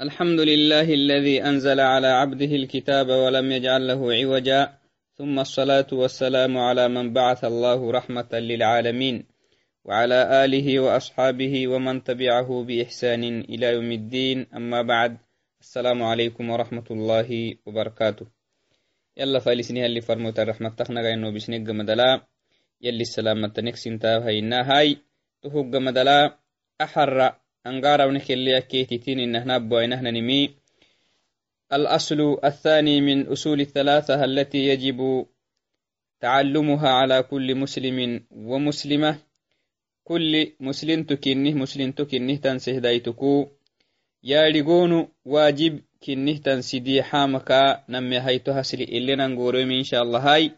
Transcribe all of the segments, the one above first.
الحمد لله الذي أنزل على عبده الكتاب ولم يجعل له عوجا ثم الصلاة والسلام على من بعث الله رحمة للعالمين وعلى آله وأصحابه ومن تبعه بإحسان إلى يوم الدين. أما بعد السلام عليكم ورحمة الله وبركاته. يلا فالسنها اللي فرموت الرحمة تخنق إنه بسنق مدلا يلي السلامة نكسن تاهينا هاي تهق مدلا أحر أنقارا ونكلي كيتتين إنه نبو إنه نمي. الأصل الثاني من أصول الثلاثة التي يجب تعلمها على كل مسلم ومسلمة. كل مسلم تكنه مسلم تكنه تنسه دايتكو. يا لقون واجب كنه تنسدي حامكا نمي هيتو هسلي إلنا نقولوا إن شاء الله هاي.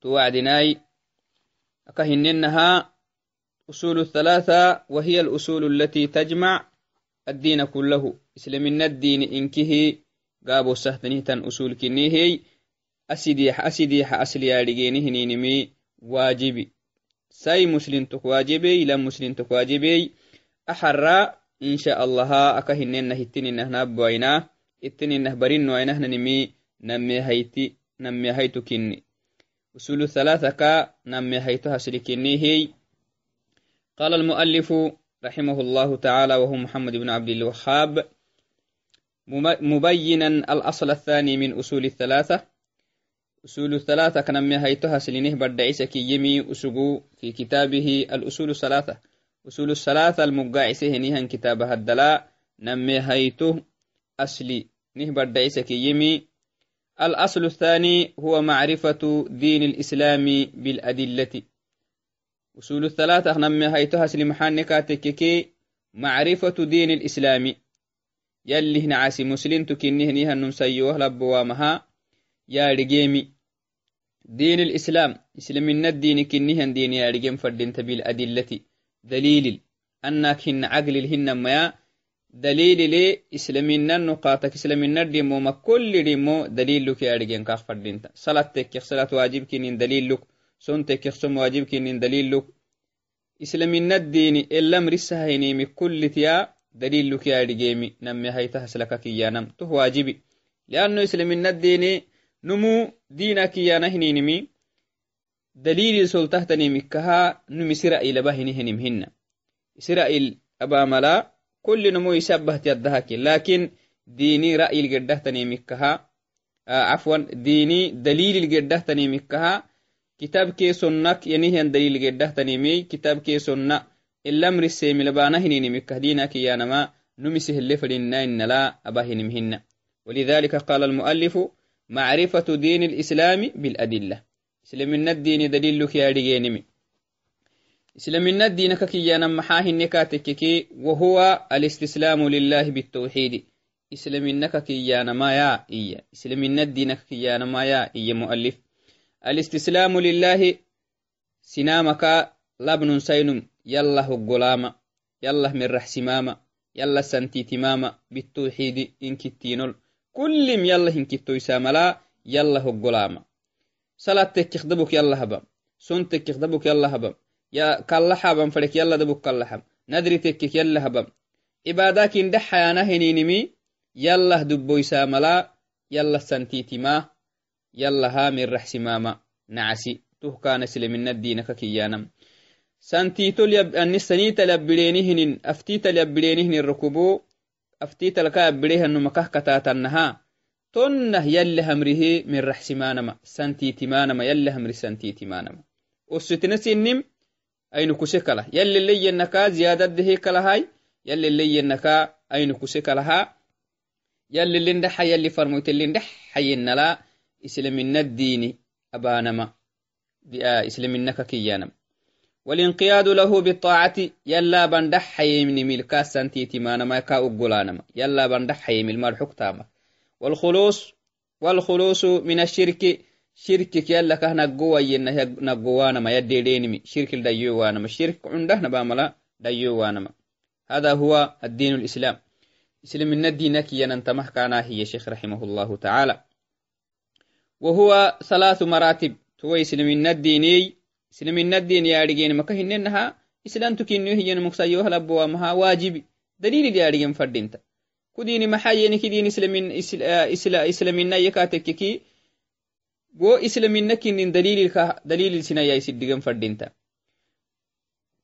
توعدناي. أكهننها أصول الثلاثة وهي الأصول التي تجمع الدين كله إسلامنا الدين إنكه قابو سهتنه تن أصول كنيه أسديح أسديح أسلي أرجينه نينمي واجبي ساي مسلم تكواجبي لا مسلم تكواجبي أحرى إن شاء الله أكهنن هتنين نهنا بوينا إتنين نهبرين وينه نمي نمي هيتي نمي هيتو كني أصول الثلاثة كا نمي هيتو هسلكني هي قال المؤلف رحمه الله تعالى وهو محمد بن عبد الوهاب مبينا الأصل الثاني من أصول الثلاثة. أصول الثلاثة كان من هيتها سلينه برد عيسى كي يمي أسقو في كتابه الأصول الثلاثة. أصول الثلاثة المقاعسة هنيها كتابها الدلاء نمي هيته أصلي نه برد عيسى كي يمي. الأصل الثاني هو معرفة دين الإسلام بالأدلة. أصول الثلاثة نمي هيتها سلم حانكاتككي معرفة دين الإسلام. يلي هنا عاسي مسلم تكنيه نيها نمسيوه لبوامها يا رجيمي دين الإسلام إسلام الدين كنيه دين يا رجيم فردين تبيل أدلة دليل أنك هن عقل هن ما دليل لي إسلامنا نقاطك إسلامنا ديمو ما كل ديمو دليل لك يا رجيم كاف فردين صلاة تك صلاة واجب كنين دليل لك. سنتك يخصم واجب كنين دليل لك. إسلامنا الدين إلا مرسها هينيمي كل تيا دليل لك يا رجيمي. نمي هيتها سلكك يا نم. تو واجبي. لأنه إسلامنا الدين نمو دينك يا نهنينمي دليل سلطه مكها نمي سرائيل بهني هنمهن سرائيل أبا ملا دليل دليل السيم لبانا هنمكه دينك يا نما نمي سهل فلنا إن لا أبا هنمهن ولذلك قال المؤلف معرفة دين الإسلام بالأدلة. إسلامنا الدين دليلك يا رجينمي إسلامنا الدين ككيانا محاه النكاتككي وهو الاستسلام لله بالتوحيد. إسلامنا ككيانا ما يا إيا. إسلامنا الدين ككيانا ما يا إيا مؤلف. alistislaamu lilaahi sinamaka labnunsaynum yallah hoggolaama yallah mirraxsimaama yallah santiitimaama bitawxiidi inkittiinol. Kullim yallah hinkittoysamalaa yallah hoggolaama. Salaad tekkihdabuk yallahaba son tekkihdabuk yallahabam kallaxaban fadhek yalladabuk kallaxam nadri tekkik yallahabam cibaadakin dhexayaana hininimi yallah dubboysamalaa yallah santiitimaa دبك كاللحم ندري تكك يلا هبم إباداك إن دحا يا نهنينمي يلا دبو يساملا يلا سنتيتما يلا هامي الرحسماما نعسي تو كان سلمين الدين ككيانم سنتيتو ليب أن سنيت لبلينهن أفتيت لبلينهن الركوبو أفتيت لك islamina diini abaanama isliminaka kiyyanam. Walinqiyaadu lahu biaacati yallaaban dhaxayemni milkaasantiitimaanama ka uggulaanama. Yallaaban dhaxayemilmaad xugtaama. Walkhuluusu min ashirki shirkik yalla kah naggowayenaggowaanama yadhedheenimi shirkil dhayyowaanama shirk cundahnabamala dhayyowaanama hada huwa addiin lislaam islamina diina kiyanantamah kaanaahiye sheikh raximah llahu tacaala وهو ثلاث مراتب تو إسلام الديني إسلام الدين يا رجين ما كهننها إسلام تكينه هي مكسيوه لبوا مها واجبي دليل يا رجين فردينتا kudini maxayeni kidin islamina yakatekkeki go islamina kinin dalilil sinayai siddigan fadinta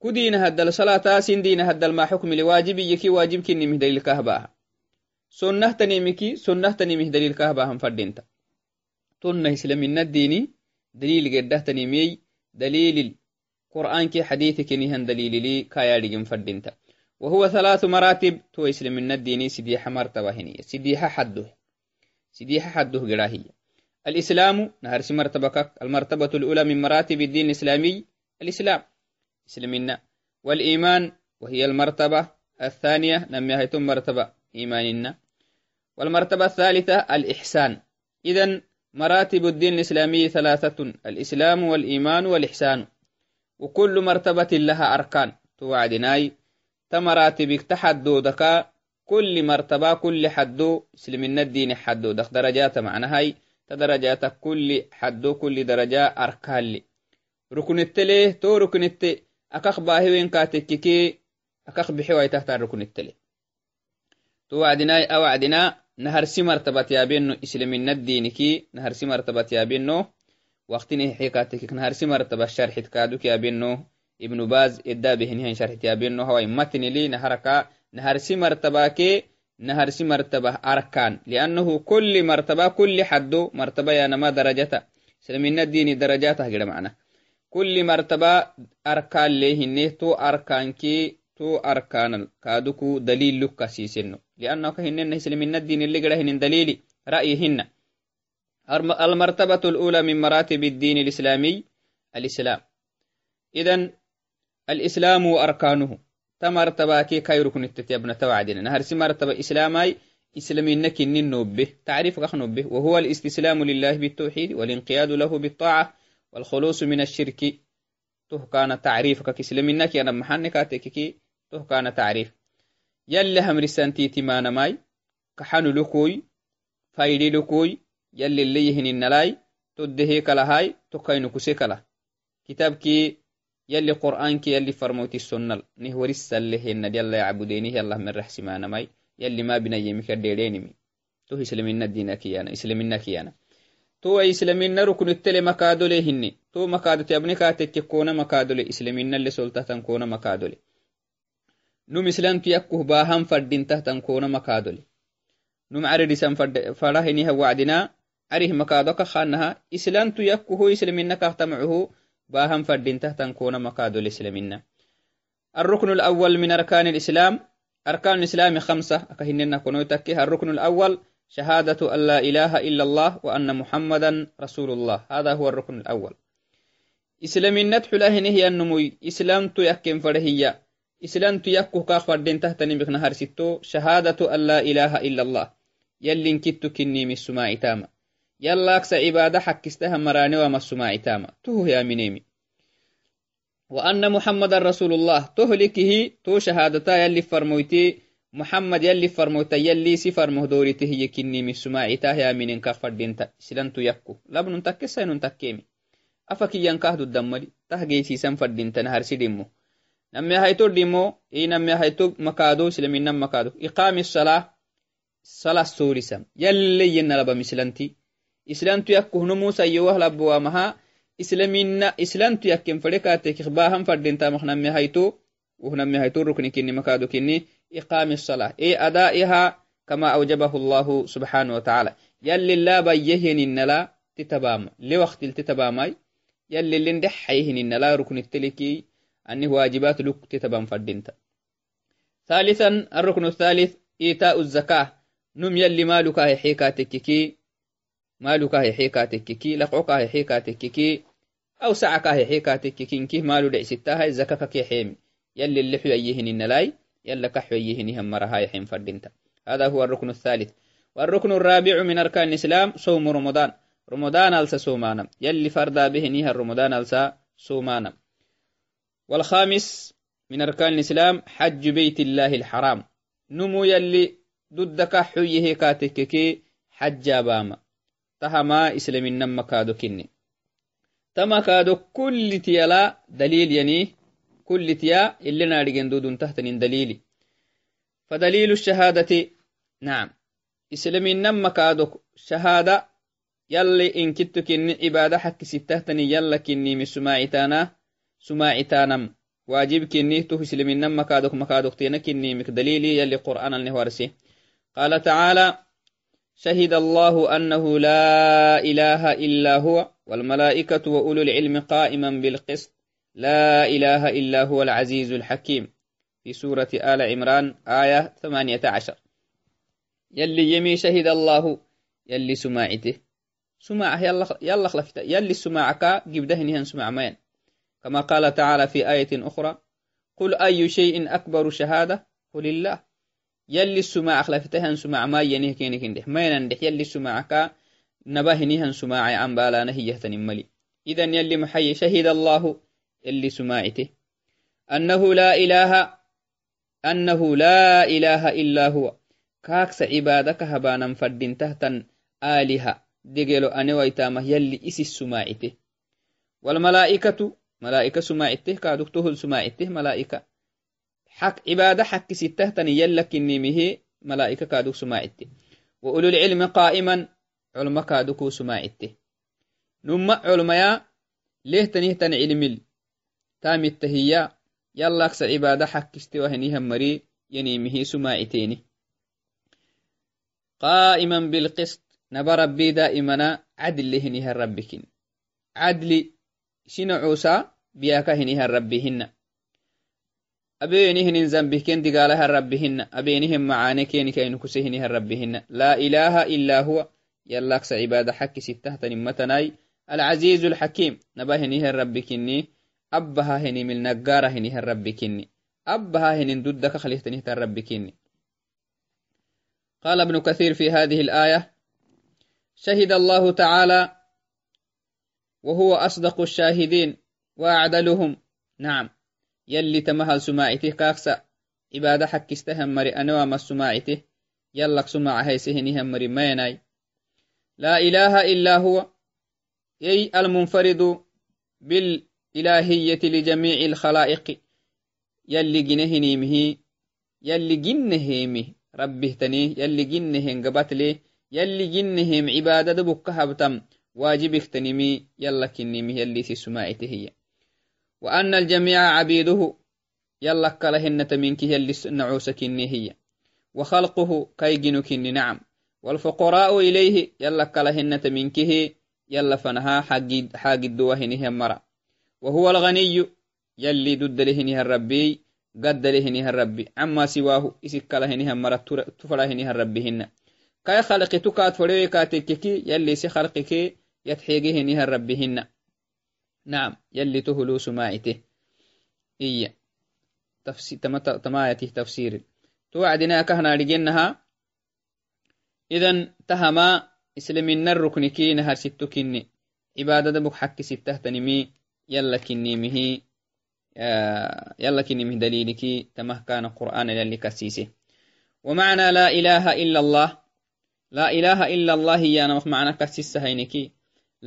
kudina haddal salata sindina haddal ma xukmili waajibiyeki waajibkinimih dalilkah baaha sonnahtanimiki sonnahtanimih dalilkah baahan fadinta tonna islamina dini dalil geddahtanimiyey dalilil qur'aanki xadiiثikinihan dalilili kayadigin fadinta وهو ثلاث مراتب تو إسلام الديني سديحة مرتبة هنية. سديحة حده. سديحة حده قراهية الإسلام نهر مرتبة المرتبة الأولى من مراتب الدين الإسلامي الإسلام. إسلامنا والإيمان وهي المرتبة الثانية نمي هيتم مرتبة إيماننا والمرتبة الثالثة الإحسان. إذا مراتب الدين الإسلامي ثلاثة الإسلام والإيمان والإحسان. وكل مرتبة لها أركان. توعدناي تمراتبك تحدودك كل مرتبة كل حدو سلمنا الدين حدو دخ درجات معنى هاي تدرجات كل حدو كل درجة أركان. لي ركن التلي تو ركن التلي أكخ باهي وين كاتككي أكخ بحواي تحت ركن التلي. تو وعدنا أو وعدنا نهر سي مرتبة يابينو إسلامنا الدين كي نهر سي مرتبة يابينو وقتني حكاتك نهر سي مرتبة شرح كادوك يابينو ابن باز إدا بهن شرح تيابين هو متن لي نهرك نهرسي مرتبة كي نهرسي مرتبة أركان لأنه كل مرتبة كل حد مرتبة يا نما درجة سلمنا تو أركان كادوكو دليل لك سيسنو لأنه كهن سلمنا الدين اللي قده هن دليل رأيهن المرتبة الأولى من مراتب الدين الإسلامي الإسلام إذن الإسلام وأركانه تمرتبا كي كاي ركن التتيبنا توعدنا نهر مرتبة إسلامي إسلامي نكن النوبه تعريف نوبه وهو الاستسلام لله بالتوحيد والانقياد له بالطاعة والخلوص من الشرك تو كان تعريفك كإسلامي نكي أنا محنك تو كان تعريف. يلي هم رسانتي تمانا ماي كحانو لكوي فايدي لكوي يلي اللي يهن النلاي تدهي كلا هاي تكاينو كسي كلا. كتاب كي يلي قرآنك يلي فرموتي السنة نه ورسل هن يلا يعبدينه الله من رحس ما نماي يلي ما بنا يمك ديرينمي تو إسلامنا الدين كيانا إسلامنا كيانا. تو إسلامنا ركن التلي مكادو هني. تو مكادو تيابني كاتك كونا مكادو إسلامنا اللي سلطة كونا مكادو إسلام باهم فردين تحتن كونا مكادو نم عرد سن فرهنها وعدنا عريه مكادوك خانها إسلام تيكوه إسلامنا كاختمعه باهم فردين تحتن كون مكادو الإسلامنا الركن الأول من أركان الإسلام أركان الإسلام خمسة أكهننا كونو تكيه الركن الأول شهادة أن لا إله إلا الله وأن محمدا رسول الله هذا هو الركن الأول إسلامنا تحله هي النموي إسلام تيكين فرهية إسلام تيكو كاخ فردين تحتني بخنهار ستو شهادة أن لا إله إلا الله يلين كتو كني من السماع تاما يلا أكس عبادة حكستها مراني وما السماع تاما توه يا منيمي وأن محمد رسول الله تهلكه تو شهادتا يلي فرمويتي محمد يلي فرموتا يلي سفر مهدورته يكني من سماع يا من كفر دينتا سلنتو يكو لابن تكسا ننتكيمي أفكي ينكهدو الدمالي تهجي سيسان فردينتا نهر سيدمو نمي هيتو ديمو إي نمي هيتو مكادو سلمين مكادو. إقام الصلاة صلاة سورسم يلي ينلبا مسلنتي. islamtu yakkuhno musa yowah labowamaha islamina islamtu yakken fadekaatekik bahan fadintamakname hayto wuhname hayto rukni kini makado kini iqami الصلاة. إي أدائها كما أوجبه الله سبحانه وتعالى. يلي لا بيهن النلا تتبام. لوقت التتبامي يلي اللي ندحيهن النلا ركن التلكي. أنه واجبات لك تتبام فردينتا. ثالثا الركن الثالث إيتاء الزكاة. نم يلي مالك حيكاتككي maaluka hexeka tekkeki laqoka hexeka tekkeki aw sacaka hexeka tekkeki nkih maalu dhecsittahay zakaka kexeemi yalli اللي حييهن النلاي يلا كحييهن هم مرها يحين فردنتا هذا هو الركن الثالث. والركن الرابع من أركان الإسلام صوم رمضان. رمضان ألسى صومانا يلي فردا به نيها رمضان ألسى صومانا والخامس من أركان الإسلام حج بيت الله الحرام. نمو يلي ضدك حيه كاتككي حج باما tahama islaminan makado kinni tamakado kulli tiyala dalil yani kulli tiya ilina dhigen dudun tahtanin dalili فدليل الشهادة نعم. إسلامين نما كادوك شهادة يلي إن كنت كني عبادة حق ستهتني يلا كني من سماعتانا سماعتانم واجب كني تو إسلامين نما كادوك مكادوك تينا كني مك دليلي يلي قرآن النهوارسي قال تعالى شهد الله أنه لا إله إلا هو والملائكة وأولو العلم قائما بالقسط. لا إله إلا هو العزيز الحكيم. في سورة آل عمران آية 18 يلي يمي شهد الله يلي سماعته. سماعة يلا يلا خلفت يلي سماعك جبده نهن سماع مين. كما قال تعالى في آية أخرى قل أي شيء أكبر شهادة؟ قل الله. يلي السماع خلفتها سماع ما ينيه كينك اندح ما ينندح؟ يلي سماعك نباه نهن سماعي عن بالا نهية ملي. إذا يلي محي شهد الله يلي سماعته. أنه لا إله أنه لا إله إلا هو. كاكس عبادك هبانا فردين تهتا آلهة. دقلو أني ويتامه يلي إسي السماعته والملائكة ملائكة سماعته كادوكته السماعته ملائكة حق عبادة حق ستهتني يلك إني ملائكة كادوك سماعته وأولو العلم قائما علم كادوكو سماعته نما علماء ليه تنهتن علم تام التهيا يلا أكس عبادة حق استوى مري ينيمه سماعتين قائما بالقسط نبى ربي دائما عدل هنيها ربكن عدل شنو عوسى بياك هنيها ربهن أبينهن ذنبه كن دقالها ربهن أبينهم معاني كين كين كسهنها ربهن لا إله إلا هو يلا أكس عبادة حق ستة تنمتناي العزيز الحكيم نبهنها ربكني أبها هني من نجارة هني الرب كني أبها هني ضدك خليتني الرب كني قال ابن كثير في هذه الآية شهد الله تعالى وهو أصدق الشاهدين وأعدلهم. نعم. يلي تمهل سماعته كاكسا. عبادة حق استهم مري أنوام السماعته. يلك سماع هيسهنهم مري ميناي. لا إله إلا هو. أي المنفرد بال إلهية لجميع الخلائق. يلي جنهنيمه يلي جنهيمه ربه تني. يلي جنهم قبتلي يلي جنهم عبادة بك واجبك تنمي يلا كنمي يلي سماعته هي وأن الجميع عبيده يلا كلهن تمينك يلي نعوسك هي وخلقه كيجن كن نعم. والفقراء إليه يلا كلهن تمينكه يلا فنها حاجد حاجد وهنه مرأ. وهو الغني يلي ضد لهنها الربي قد لهنها الربي. عما سواه إسك لهنها مرة تفلهنها الربهن كاي خلق تكات فريوي كاتككي يلي سي خلقك يتحيقهنها الربهن نعم يلي تهلو سماعته. إيا تفسير تمايته تفسير. توعدنا كهنا لجنها. إذن تهما إسلامين الركن كي نهر ستكني عبادة دبك حق ستة تنمي يلا كنيمه يلا كنيمه دليلك. تمه كان قرآن للي كسيسه. ومعنى لا إله إلا الله. لا إله إلا الله هي أنا معنى كسيس هينك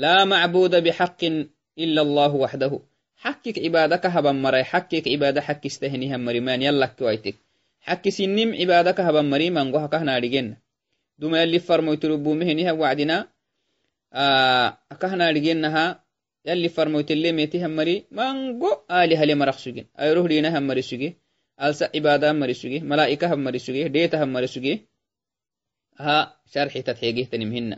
laa macbuda bixaqin ila allahu waxdahu xakkik cibaada ka haban maray xakkik cibaada xakkistahinihan marimaan yallakkiwaitek xakkisinim cibaada ka haban mari mango hakahnaadhigenna duma yalli farmoytirubumehenihan wacdina akahnaadhigennaha yalli farmoytellemetihan mari mango ali hale marak suge ayroh dhinahan mari suge alsa cibaadahan mari suge malaa'ikahan mari suge dheetahan mari suge aha sharxi tatxeegehtanimhinna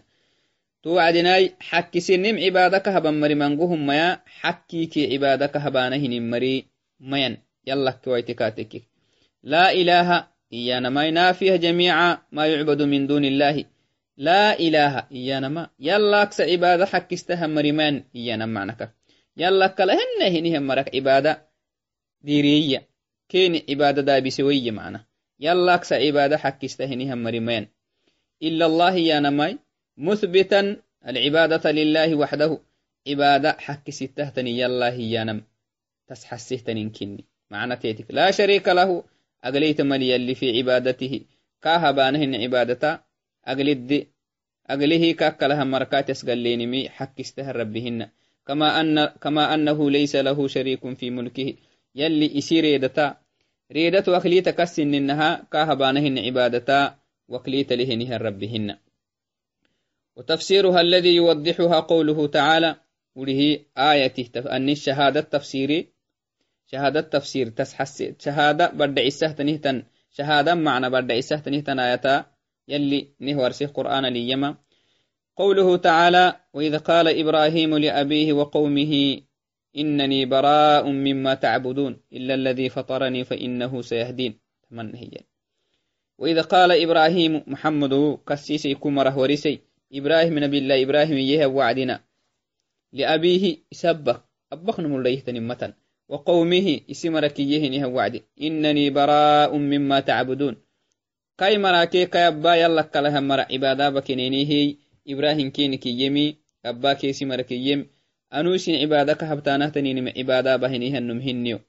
توعدناي حكي سنم عبادك هبا مري مانغو هم يا حكي كي عبادك هبانهن مري مين يلا كويتكاتك لا إله إيانا ما ينافيه جميع ما يعبد من دون الله. لا إله إيانا ما. يلا أكس عبادة حق استهم مريمان إيانا معنك يلا كلهن هنهم مرك عبادة ديرية. كين عبادة دا بسوية معنا. يلا أكس عبادة حق استهنهم مريمان إلا الله إيانا ما مثبتا العبادة لله وحده. عبادة حق ستهتني يلا هيانا تسحسهتني كني معنى تيتك. لا شريك له. أقليت ملي اللي في عبادته. كاهبانهن عبادتا. أقلد أقله كاكلها مركات يسقلينمي حكستها ربهن. كما أن كما أنه ليس له شريك في ملكه. يلي إسي ريدتا ريدت وأخلي تكسن إنها كاهبانهن عبادتا. وكليت لهنها ربهن. وتفسيرها الذي يوضحها قوله تعالى وله آية أن الشهادة تفسيري شهادة تفسير تسحس شهادة بدع السهتنه شهادة معنى بدع السهتنه آياتا يلي نهور سيه قرآن ليما. قوله تعالى وإذ قال إبراهيم لأبيه وقومه إنني براء مما تعبدون إلا الذي فطرني فإنه سيهدين. تمنى هي وإذا قال إبراهيم محمد كسيسي كمره ورسي إبراهيم نبي الله إبراهيم يه وعدنا لأبيه سبك أبخ نمو تنمة وقومه إسمرك يهنها وعدي إنني براء مما تعبدون. كاي مراكي كاي أبا يلا كلها مرا. عبادة بكنيني هي. إبراهيم كينك يمي. أبا كيسي مرك يم. أنوسين عبادة كهبتانه تنيني عبادة بهنيها نمهنيو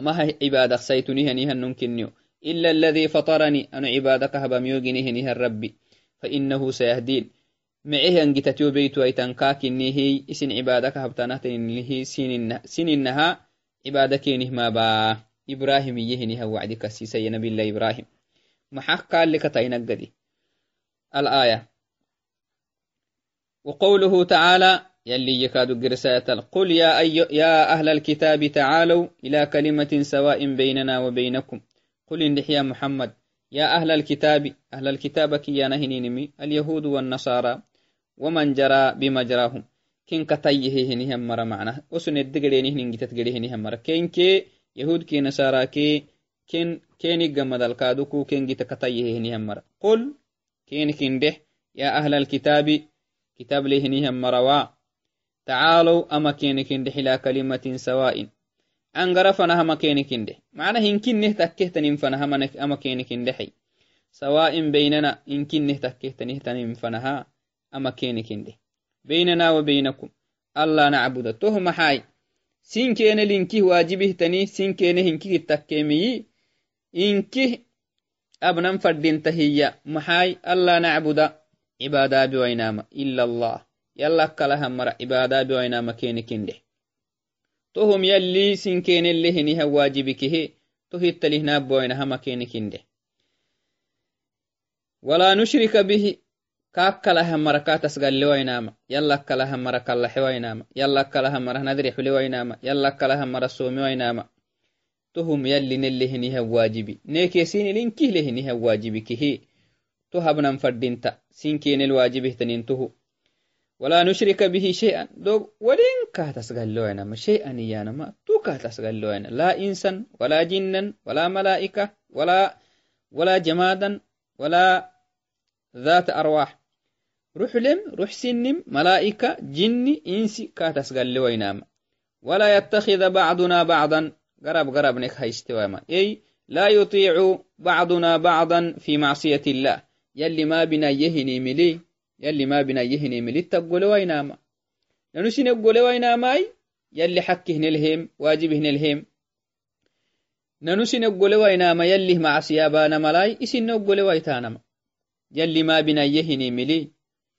أما هي عبادة سيتنيها نيها نمكنيو إلا الذي فطرني. أنا عبادة كهبا ميوغنيه نيها الربي فإنه سيهدين. معه أنجتتيو بيتو أيتان كاكني هي إسن عبادة كهبتانه تنيني سنينها عبادة كينه ما با إبراهيم يهنها وعدك سيسي نبي الله إبراهيم. محاك قال لك تينقدي الآية. وقوله تعالى يلي يكاد قرساتا قل يا, أي يا أهل الكتاب تعالوا إلى كلمة سواء بيننا وبينكم. قل إن محمد. يا أهل الكتاب أهل الكتاب كي يا نهنينمي اليهود والنصارى ومن جرى بمجراهم كين كتيه هنهم مرة معنا. وسن الدقلين هنين جتت هنهم مرة. كين كي يهود كي نصارى كي كين كين جمد الكادوكو كين جت كتيه هنهم مرة. قل كين كين يا أهل الكتاب كتاب لهنهم مروا تعالوا أما إلى كلمة ما كينكين ده معنى كينكين حي سواء. بيننا إنكين نه تكهتن تنين فنها أما كينكين ده بيننا وبينكم. الله نعبد تهم حاي. سين كين لينكي واجبه تني سين كين هنكي التكيمي إنكي أبنم فردين تهيا. محاي الله نعبد عبادة بوينام إلا الله. يلا كلها مرة. عبادة بوينام كين كنده تهم يلي سنكين اللي هنها واجبك هي تهيت لهنا بوينها ما كين كنده ولا نشرك به كاكلها مرة كاتسقل لوينام يلا كلها مرة كالح وينام يلا ولا نشرك به شيئا. دو ولين ما شيئا ما تو قالوا لا إنسان ولا جنا ولا ملائكة ولا ولا جمادا ولا ذات أرواح. روح لم روح سنم ملائكة جني إنسي قالوا ولا يتخذ بعضنا بعضا. قرب قرب نك هيستوى أي لا يطيع بعضنا بعضا في معصية الله. يلي ما بنا يهني ملي. يلي ما بنا يهني ملي تقول ويناما سين يقول ويناماي يلي حكه نلهم واجبه نلهم سين يقول ويناما يلي مع سيابانا ملاي إسين يقول ويتانما يلي ما بنا يهني ملي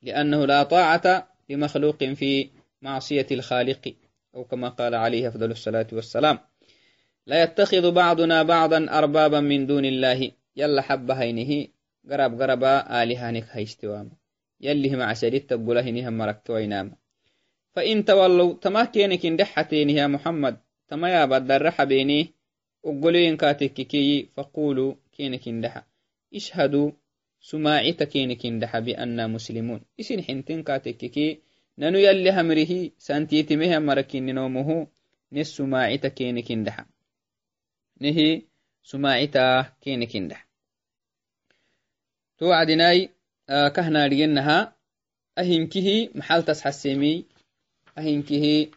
لأنه لا طاعة لمخلوق في معصية الخالق أو كما قال عليه أفضل الصلاة والسلام. لا يتخذ بعضنا بعضا أربابا من دون الله. يلا حب هينه قرب قربا آلهانك هيستوام yalihima casharita gulahiniham maragtoainama fain tawallow tama kenekin dhexateeniha muhammad tamayabad darra xabeene oggoleyenkatekkekeyi faquluu kenekindexa ishhaduu sumaacita kenekin dhaxa bianna muslimuun isin xintinkatekkekee nanu yalli hamrihi santiitimeha marakininomuhu ne sumaacita kenekin nehi sumaacita kenekin to adinai كينك اندحا نهي سماعتا كينك اندحا تو عدناي آه كهنا رجنها أهنكه محل تسحسيمي أهنكه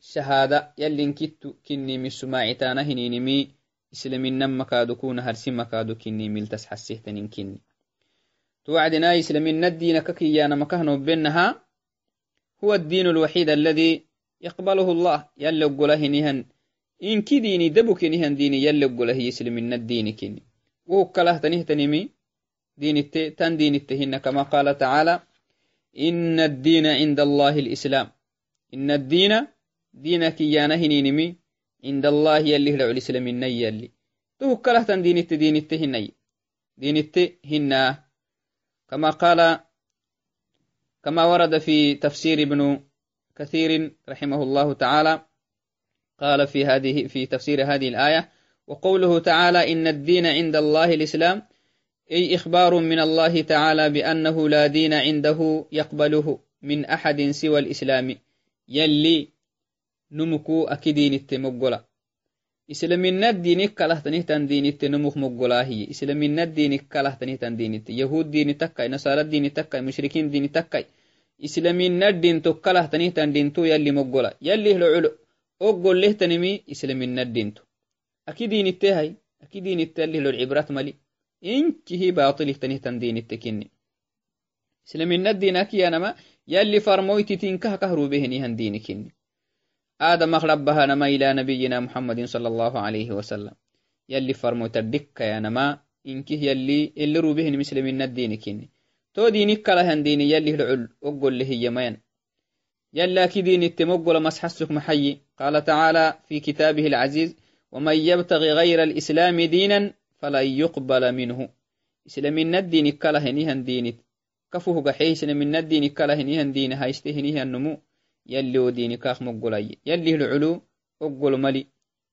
شهادة. يلي كتو كني من سماعتانا هنينمي. إسلامين نم مكادو كون هرسي مكادو كني ميل تسحسيه تنين كني. تو عدناي إسلامين الدين ككيانا مكهنو بينها. هو الدين الوحيد الذي يقبله الله. يلي قوله نهن. إن كي ديني دبك نهن ديني يلي قوله يسلمين الدين كني. وهو كله تنه تنمي دين تن دين التهن كما قال تعالى إن الدين عند الله الإسلام. إن الدين دينك يانا هنينمي عند الله يلي هلع الإسلام الني يلي. تو كله تن دين التدين التهني دينت هنا كما قال كما ورد في تفسير ابن كثير رحمه الله تعالى قال في هذه في تفسير هذه الآية وقوله تعالى إن الدين عند الله الإسلام أي إخبار من الله تعالى بأنه لا دين عنده يقبله من أحد سوى الإسلام. يلي نمكو أكدين التمقلا. إسلامنا الدين كله تن دين التنمخ مقلاهي إسلامنا الدين كله تن دين يهود دين تكاي نصارى دين تكاي مشركين دين تكاي. إسلامنا الدين تكله تن دين تو يلي مقلا. يلي العلو أقول له تنمي إسلامنا الدين تو. أكيدين التهي أكيدين التالي العبرات ملي ما يلي فرمويتي تنكه كهرو بهني هن دينكني آدم أخربها نما إلى نبينا محمد صلى الله عليه وسلم. يلي فرموت الدكة يا نما إنك يلي إللي روبهن مسلمين الدين كيني تو دينك لهن ديني يلي العل أقول له يمين يلا كدين التمقل مسحسك محي قال تعالى في كتابه العزيز ومن يبتغي غير الإسلام دينا فلا يقبل منه. إسلامين الدين كلهنهن دينت. كفوه قحيسن من الدين كلهنهن دين. هايستهنهن النمو يلي وديني كاخ مقولاي يلي العلو أقول ملي.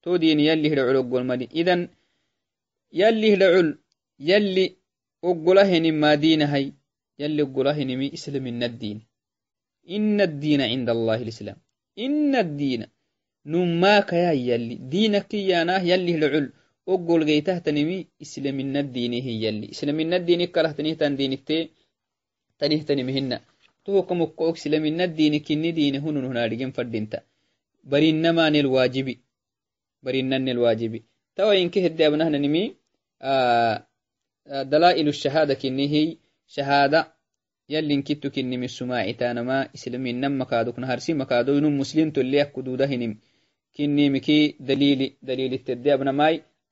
تو يلي العلو أقول ملي. إذن يلي العل يلي أقوله ما دين هاي. يلي أقوله مي إسلام من الدين. إن الدين عند الله الإسلام. إن الدين نماك يا يلي. دينك ياناه يلي العل أقول جيته تنمي إسلام من الدين هي يلي. إسلام من الدين كره تنيه تن دين التي تنيه تنمهن توك مكوك سلمنا الدين كني دين هنون هنا رجم فردينتا برينما الواجبي برينن الواجبي تو إنك هدي أبنه نمي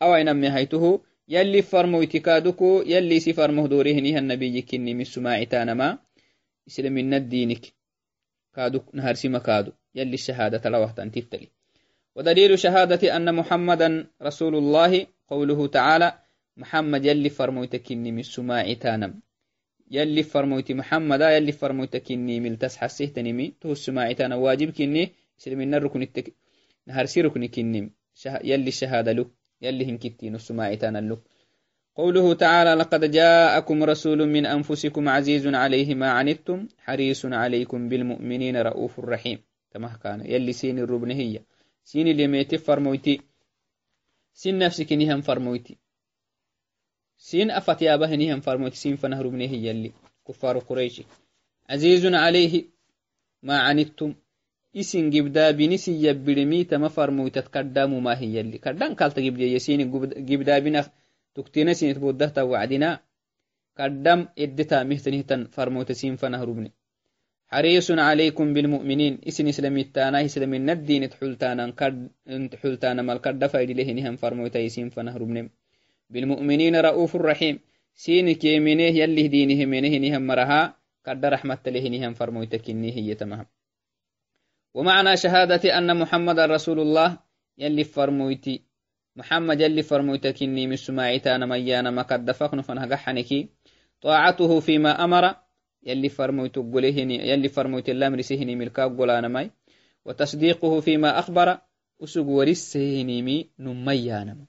آه دلائل الشهادة كني هي شهادة يلي انكتو كني من السماع تانما إسلامين نم مكادوك نهارسي مكادو ينم مسلم تولي أكدوده هنم كني مكي دليل دليل التدي أبنا ماي أو أين هيته يلي فرمو اتكادوكو يلي سفرمو دوريه نيها النبي كني من السماع تانما إسلامنا دينك كادو. يلي الشهادة لوحت أن تفتلي ودليل شهادة أن محمدا رسول الله قوله تعالى محمد يلي فرمويتكني من سماع تانم. يلي فرمويت محمد يلي فرمويتكني من تسحسه تنمي تو السماع تانا واجب كني. إسلامنا الركن التك نهارسي ركن كني. يلي الشهادة له يلي هنكتين السماع تانا له قوله تعالى لقد جاءكم رسول من أنفسكم عزيز عليه ما عنتم حريص عليكم بالمؤمنين رؤوف رحيم. كما كان يلي سين الربن هي. سين اللي ميت فرمويتي. سين نفسك نهم فرمويتي. سين أفت يا به نهم فرمويتي. سين فنهر بن هي يلي. كفار قريش عزيز عليه ما عنتم. Isin gibdaabini si yabbirimi tama farmoytat kaddamu ma hiyalli kaddan kalta gibdiya sini gibdaabina تكتينا سينت بودهتا وعدنا قدم ادتا مهتنهتا فرموت سين فنهربني حريص عليكم بالمؤمنين اسن اسلاميتانا اسلامين الدين تحلتانا قد تحلتانا مال قد فايد له نهم فرموت سين فنهربني بالمؤمنين رؤوف رحيم سين كيمينه يلي دينه منه نهم مرها قد رحمة له نهم فرموت كني هي تمام ومعنى شهادة أن محمد رسول الله يلي فرمويتي. محمد يلي فرمويتكني من سماعتانا ميانا ما قد دفقن فنهجحنكي طاعته فيما أمر يلي فرمويت قلهني يلي فرمويت الأمر سهني ملكا قلانا ماي. وتصديقه فيما أخبر أسوق ورسهني مي نميانا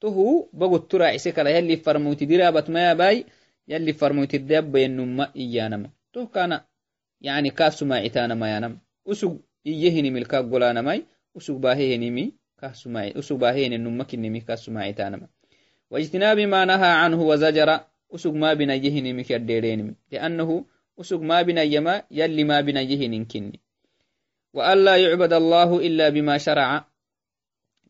تهو بقول ترى عسكرا يلي فرمويت درابة ما باي يلي فرمويت الدب ينما إيانا تو كان يعني كاس سماعتانا ميانا أسوق إيهني ملكا قلانا ماي. أسوق مي كاسماعي أسباهين النمك النمي كاسماعي تانما واجتناب ما نهى عنه وزجر أسق ما بنيه نمك الديرين لأنه أسق ما بنيما يلي ما بنيه ننكني وألا يعبد الله إلا بما شرع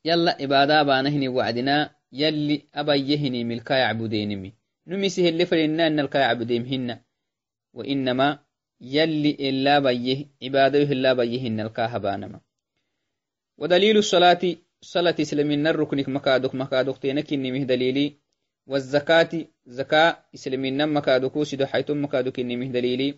يلا إبادة بانهني وعدنا يلي أبيهني ملكا يعبدينمي نمسه اللي فلنا أن الكا يعبديمهن وإنما يلي إلا بيه عباده إلا بيهن الكا هبانما ودليل الصلاة صلاة إسلامين الركنك مكادك مكادك تينك نمه دليلي. والزكاة زكاة إسلامين مكادك سيدو حيث مكادك نمه دليلي.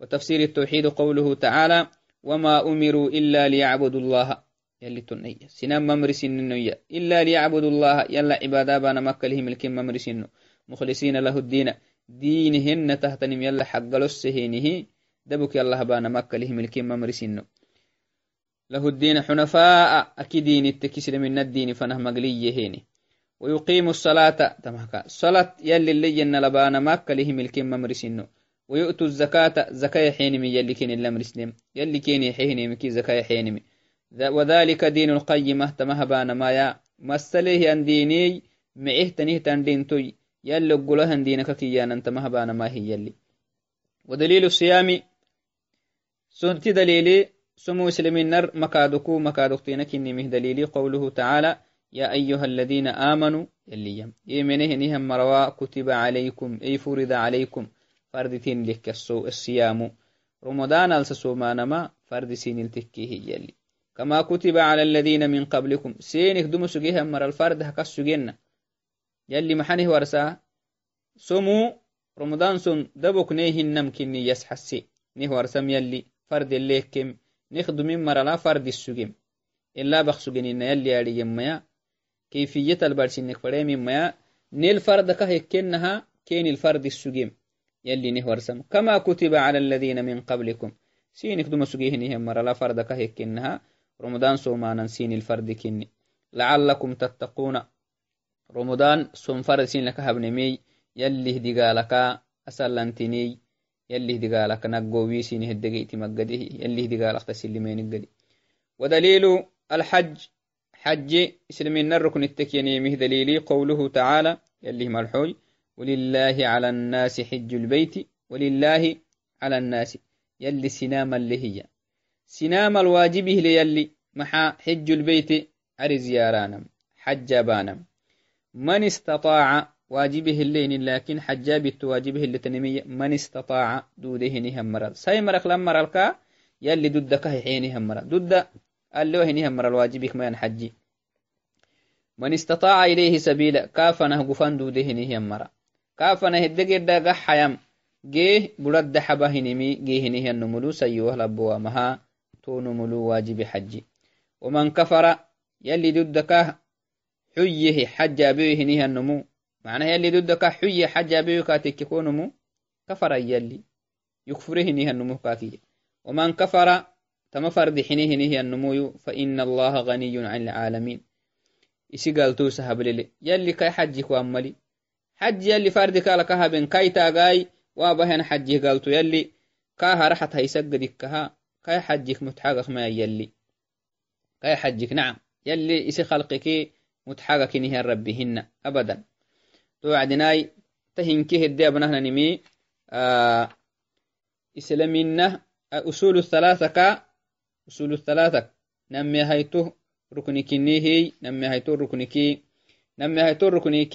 وتفسير التوحيد قوله تعالى وما أمروا إلا ليعبدوا الله. يلي تنية. سنام ممرسين النية إلا ليعبدوا الله. يلا عبادة بانا مكة لهم الكم ممرسين مخلصين له الدين. دينهن تهتنم يلا حق لسهينه. دبك يلا هبانا مكة له ملكين ممرسينه له الدين حنفاء أكيدين التكسر من الدين فنه مقلي هيني. ويقيم الصلاة تمهكا صلاة يلي اللي جن لبانا مكة له ملكين ممرسينه ويؤتوا الزكاة زكاة حينمي يلي كين الأمرسنم يلي كين حينمي كي زكاة حينمي. وذلك دين القيمة تمهبانا مايا مسليه أن ديني معه تنيه تندين توي. يلي قلها دينك كيانا انت مهبانا ما هي يلي. ودليل الصيام سنتي دليلي سمو مسلمين نر مكادكو مكادكتينك إني دليلي قوله تعالى يا أيها الذين آمنوا يلي يم. يمنه نهم مروا كتب عليكم أي فرض عليكم. فردتين لك الصيام. رمضان السسومان ما فرد سين التكيه يلي. كما كتب على الذين من قبلكم. سينك دمو سجيها مر الفرد هكس سجينا يلي محنه ورسا. سمو رمضان سن دبك نيهن نمكني يسحسي نه ورسم يلي. بخسجنين يلي يالي يميا كيفية البرسينك فريم يميا نيل فرد كهكنها كين الفرد السجيم يلي نه ورسم كما كتب على الذين من قبلكم. سينك دم سجيهنهم مر لا فرد كهكنها رمضان سومانا سين الفرد كني. لعلكم تتقون. رمضان سوم فرد سين لك هبنمي. يلي هدقالك أسلنتني يلي هدقالك نقوي سين هدقيت مقده يلي هدقالك تسلمين القدي ودليل الحج حج اسلمين الركن التكيني مه دليلي قوله تعالى يلي مرحوي ولله على الناس حج البيت ولله على الناس يلي سنام اللي هي. سنام الواجب ليلي محا حج البيت أري زيارانم حجابانم من استطاع واجبه اللين لكن حجابت واجبه اللي تنمية من استطاع دوده نهم مرض ساي مرق لما مرلكا يلي دودك حينهم مرض دود اللي وهنهم مرض واجبك ما ينحجي من استطاع إليه سبيلا كافنه قفان دوده نهم مرض كافنه الدقير دا قحيم جيه برد حبهنمي جيه نهي النملو سيوه لبوا مها تونملو واجب حجي. ومن كفر يلي ضدك حيه حج أبيه النمو معناه يلي ضدك حي حجا بيوكا تكيكونمو كفر يلي. يكفره نيه النمو كافية. ومن كفر تمفر دحينه نيه النمو فإن الله غني عن العالمين. إسي قالتو سهب للي. يلي كاي حجيك وأملي حج يلي فردك لكها بن كاي تاقاي. وابهن حجي قالتو يلي. كاها رحت هيسق ديكها كاي حجيك متحقق ما يلي. كاي حجيك. نعم. يلي إسي خلقك متحقق نيه ربهن أبداً. توعدناي تهنكه الدي أبنهنا نمي آه إسلامنا أصول الثلاثة كا أصول الثلاثة نمي هيتو ركنك نهي نمي هيتو ركنك نمي هيتو ركنك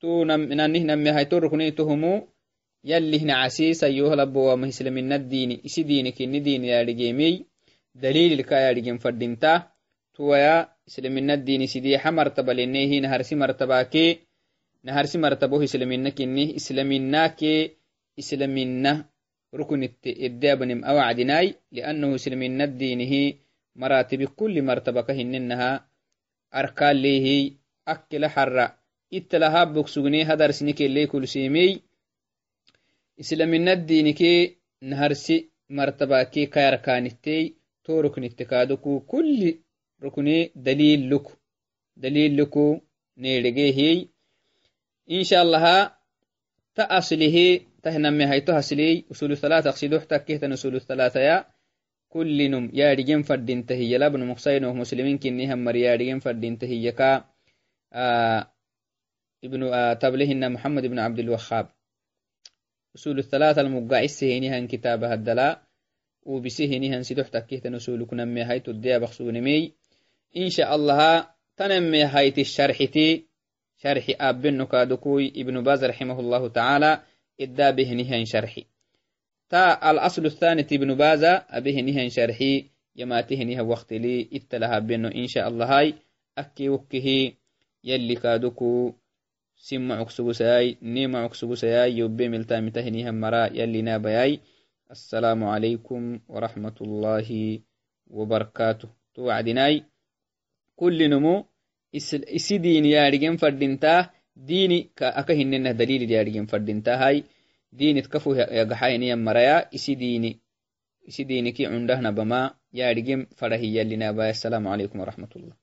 تو نمي نمي هيتو ركنك تهمو يلي هنا عسيس أيها لبوا مهسلمنا الدين إسي دينك ندين يا رجيمي dalililka yadhigen fadinta tuwaya islamina dini sidiha martaba lenehi naharsi martabake naharsi martaboh islaminakini islaminake islamina rukunitte edeabanem awacdinai liannahu islamina dinihi maratibi kuli martabaka hininaha arkalehi akkela hara italaha bogsugne hadarsinikele kulsimey islamina dinike naharsi martabake kayarkanittei to ruknitte kadoku kuli rukne daliluk dalilku needegehiy allaha ta aslihi tahname hayto hasley usulu thalatha aqsidoh takkehtan usulu thalathaya kullinum yaadhigen fadintahiya labnu muqsainoh muslimin kinnihammar yaadhigen fadintahiyaka ibnu tablehina muhammad ibnu abdilwahab usulu thalatha almugacisehenihan kitabaha dala وبسهنها سيدوح تكيهتن سولك نمي هاي تديا بخصونمي إن شاء الله تنمي هاي الشرحتي شرح أبن نكادكوي ابن باز رحمه الله تعالى إدا بهنها شرحي. تا الأصل الثاني ابن باز أبهنها شرحي يماتهنها وقت لي إتلها بنو إن شاء الله هاي أكي وكه يلي كادكو سمعك سبساي نيمعك سبساي يبي ملتامي تهنيها مرا يلي نابياي. السلام عليكم ورحمة الله وبركاته. توعدناي كل نمو isi diniyadhigen fadinta dini aka hinenah daliliyadhigen fadintahai dinit kafu yagaxayniya maraya isi dini isi diniki cundahnabama yadhigem fadahiyallinabaya assalamu alaikum warahmatullah